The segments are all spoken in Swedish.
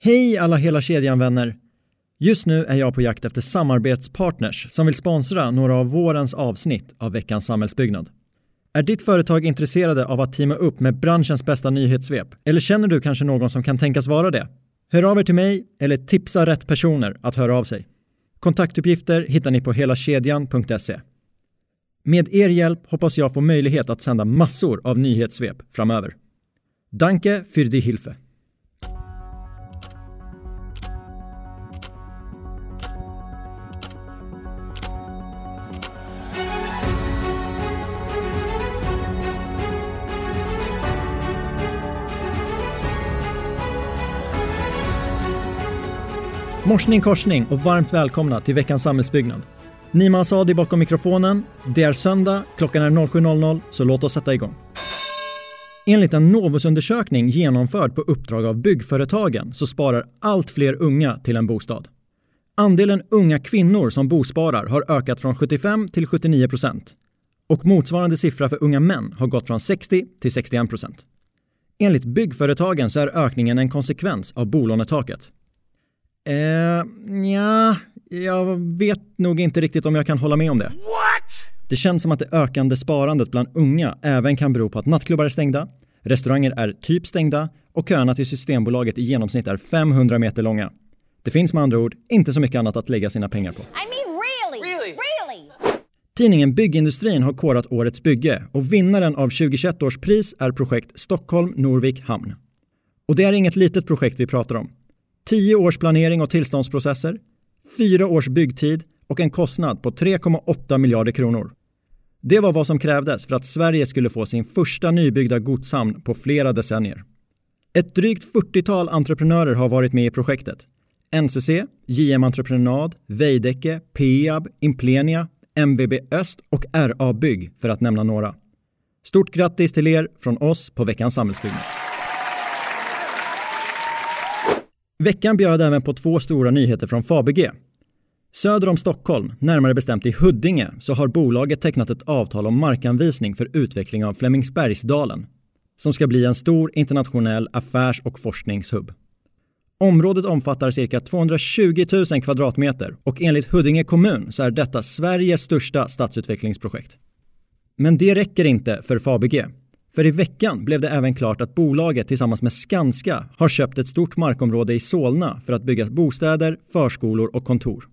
Hej alla hela kedjan-vänner! Just nu är jag på jakt efter samarbetspartners som vill sponsra några av vårens avsnitt av veckans samhällsbyggnad. Är ditt företag intresserade av att teama upp med branschens bästa nyhetssvep? Eller känner du kanske någon som kan tänkas vara det? Hör av er till mig eller tipsa rätt personer att höra av sig. Kontaktuppgifter hittar ni på helakedjan.se. Med er hjälp hoppas jag få möjlighet att sända massor av nyhetssvep framöver. Danke für die Hilfe. Morsning korsning och varmt välkomna till veckans samhällsbyggnad. Nima Asadi bakom mikrofonen. Det är söndag, klockan är 07.00, så låt oss sätta igång. Enligt en Novusundersökning genomförd på uppdrag av byggföretagen så sparar allt fler unga till en bostad. Andelen unga kvinnor som bosparar har ökat från 75 till 79 procent. Och motsvarande siffra för unga män har gått från 60 till 61 procent. Enligt byggföretagen så är ökningen en konsekvens av bolånetaket. Eh, ja, jag vet nog inte riktigt om jag kan hålla med om det. What? Det känns som att det ökande sparandet bland unga även kan bero på att nattklubbar är stängda, restauranger är typ stängda och köerna till Systembolaget i genomsnitt är 500 meter långa. Det finns med andra ord inte så mycket annat att lägga sina pengar på. I mean, really? Really? Really? Tidningen Byggindustrin har korat årets bygge och vinnaren av 2021 års pris är projekt Stockholm Norvik Hamn. Och det är inget litet projekt vi pratar om. 10 års planering och tillståndsprocesser, 4 års byggtid och en kostnad på 3,8 miljarder kronor. Det var vad som krävdes för att Sverige skulle få sin första nybyggda godshamn på flera decennier. Ett drygt 40-tal entreprenörer har varit med i projektet. NCC, JM Entreprenad, Veidekke, Peab, Implenia, MVB Öst och RA Bygg för att nämna några. Stort grattis till er från oss på veckans samhällsbyggnad. Veckan bjöd även på två stora nyheter från Fabege. Söder om Stockholm, närmare bestämt i Huddinge, så har bolaget tecknat ett avtal om markanvisning för utveckling av Flemingsbergsdalen, som ska bli en stor internationell affärs och forskningshubb. Området omfattar cirka 220 000 kvadratmeter och enligt Huddinge kommun så är detta Sveriges största stadsutvecklingsprojekt. Men det räcker inte för Fabege. För i veckan blev det även klart att bolaget tillsammans med Skanska har köpt ett stort markområde i Solna för att bygga bostäder, förskolor och kontor.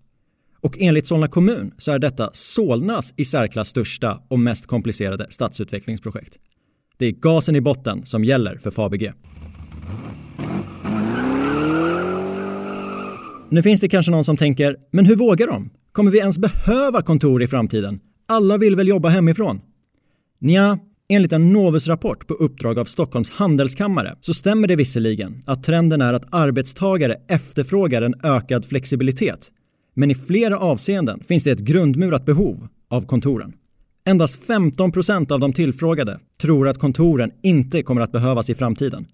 Och enligt Solna kommun så är detta Solnas i särklass största och mest komplicerade stadsutvecklingsprojekt. Det är gasen i botten som gäller för Fabege. Nu finns det kanske någon som tänker, men hur vågar de? Kommer vi ens behöva kontor i framtiden? Alla vill väl jobba hemifrån? Nja, enligt en Novus-rapport på uppdrag av Stockholms handelskammare så stämmer det visserligen att trenden är att arbetstagare efterfrågar en ökad flexibilitet. Men i flera avseenden finns det ett grundmurat behov av kontoren. Endast 15 procent av de tillfrågade tror att kontoren inte kommer att behövas i framtiden.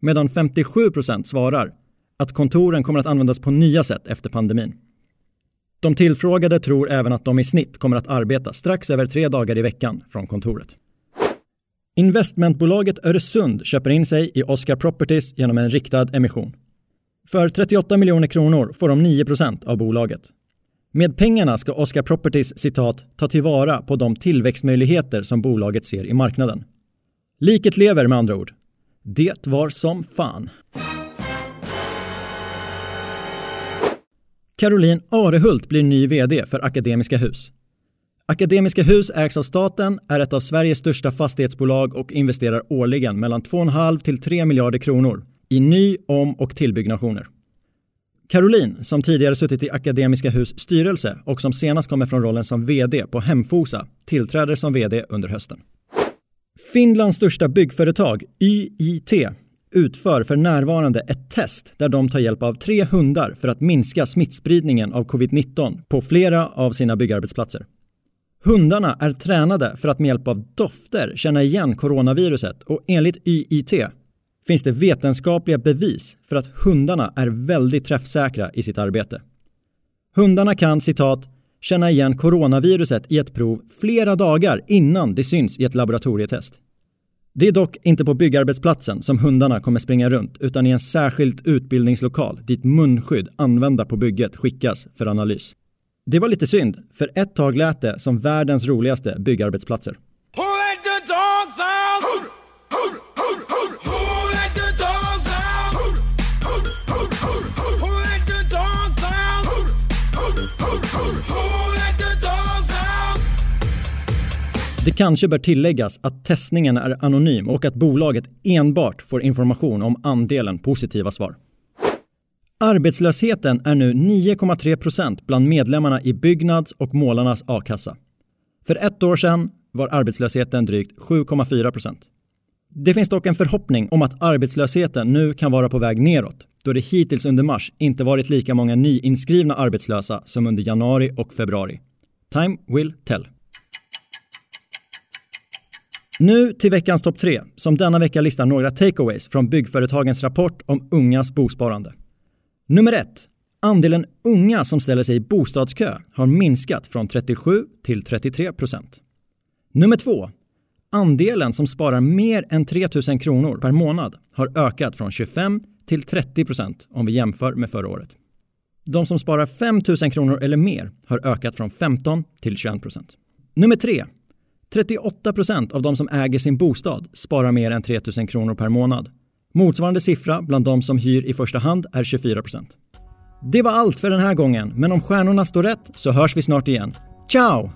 Medan 57 procent svarar att kontoren kommer att användas på nya sätt efter pandemin. De tillfrågade tror även att de i snitt kommer att arbeta strax över tre dagar i veckan från kontoret. Investmentbolaget Öresund köper in sig i Oscar Properties genom en riktad emission. För 38 miljoner kronor får de 9% av bolaget. Med pengarna ska Oscar Properties citat ta tillvara på de tillväxtmöjligheter som bolaget ser i marknaden. Liket lever med andra ord. Det var som fan. Caroline Arehult blir ny VD för Akademiska Hus. Akademiska Hus ägs av staten, är ett av Sveriges största fastighetsbolag och investerar årligen mellan 2,5 till 3 miljarder kronor i ny-, om och tillbyggnationer. Caroline, som tidigare suttit i Akademiska Hus styrelse och som senast kommer från rollen som VD på Hemfosa, tillträder som VD under hösten. Finlands största byggföretag, YIT, utför för närvarande ett test där de tar hjälp av tre hundar för att minska smittspridningen av covid-19 på flera av sina byggarbetsplatser. Hundarna är tränade för att med hjälp av dofter känna igen coronaviruset och enligt YIT finns det vetenskapliga bevis för att hundarna är väldigt träffsäkra i sitt arbete. Hundarna kan citat känna igen coronaviruset i ett prov flera dagar innan det syns i ett laboratorietest. Det är dock inte på byggarbetsplatsen som hundarna kommer springa runt utan i en särskild utbildningslokal dit munskydd använda på bygget skickas för analys. Det var lite synd, för ett tag lät det som världens roligaste byggarbetsplatser. Det kanske bör tilläggas att testningen är anonym och att bolaget enbart får information om andelen positiva svar. Arbetslösheten är nu 9,3 procent bland medlemmarna i Byggnads och Målarnas a-kassa. För ett år sedan var arbetslösheten drygt 7,4 procent. Det finns dock en förhoppning om att arbetslösheten nu kan vara på väg neråt då det hittills under mars inte varit lika många nyinskrivna arbetslösa som under januari och februari. Time will tell. Nu till veckans topp tre, som denna vecka listar några takeaways från byggföretagens rapport om ungas bosparande. Nummer 1. Andelen unga som ställer sig i bostadskö har minskat från 37 till 33 procent. Nummer 2. Andelen som sparar mer än 3 000 kronor per månad har ökat från 25 till 30 procent om vi jämför med förra året. De som sparar 5 000 kronor eller mer har ökat från 15 till 21 procent. Nummer 3. 38 procent av de som äger sin bostad sparar mer än 3 000 kronor per månad. Motsvarande siffra bland de som hyr i första hand är 24 procent. Det var allt för den här gången, men om stjärnorna står rätt så hörs vi snart igen. Ciao!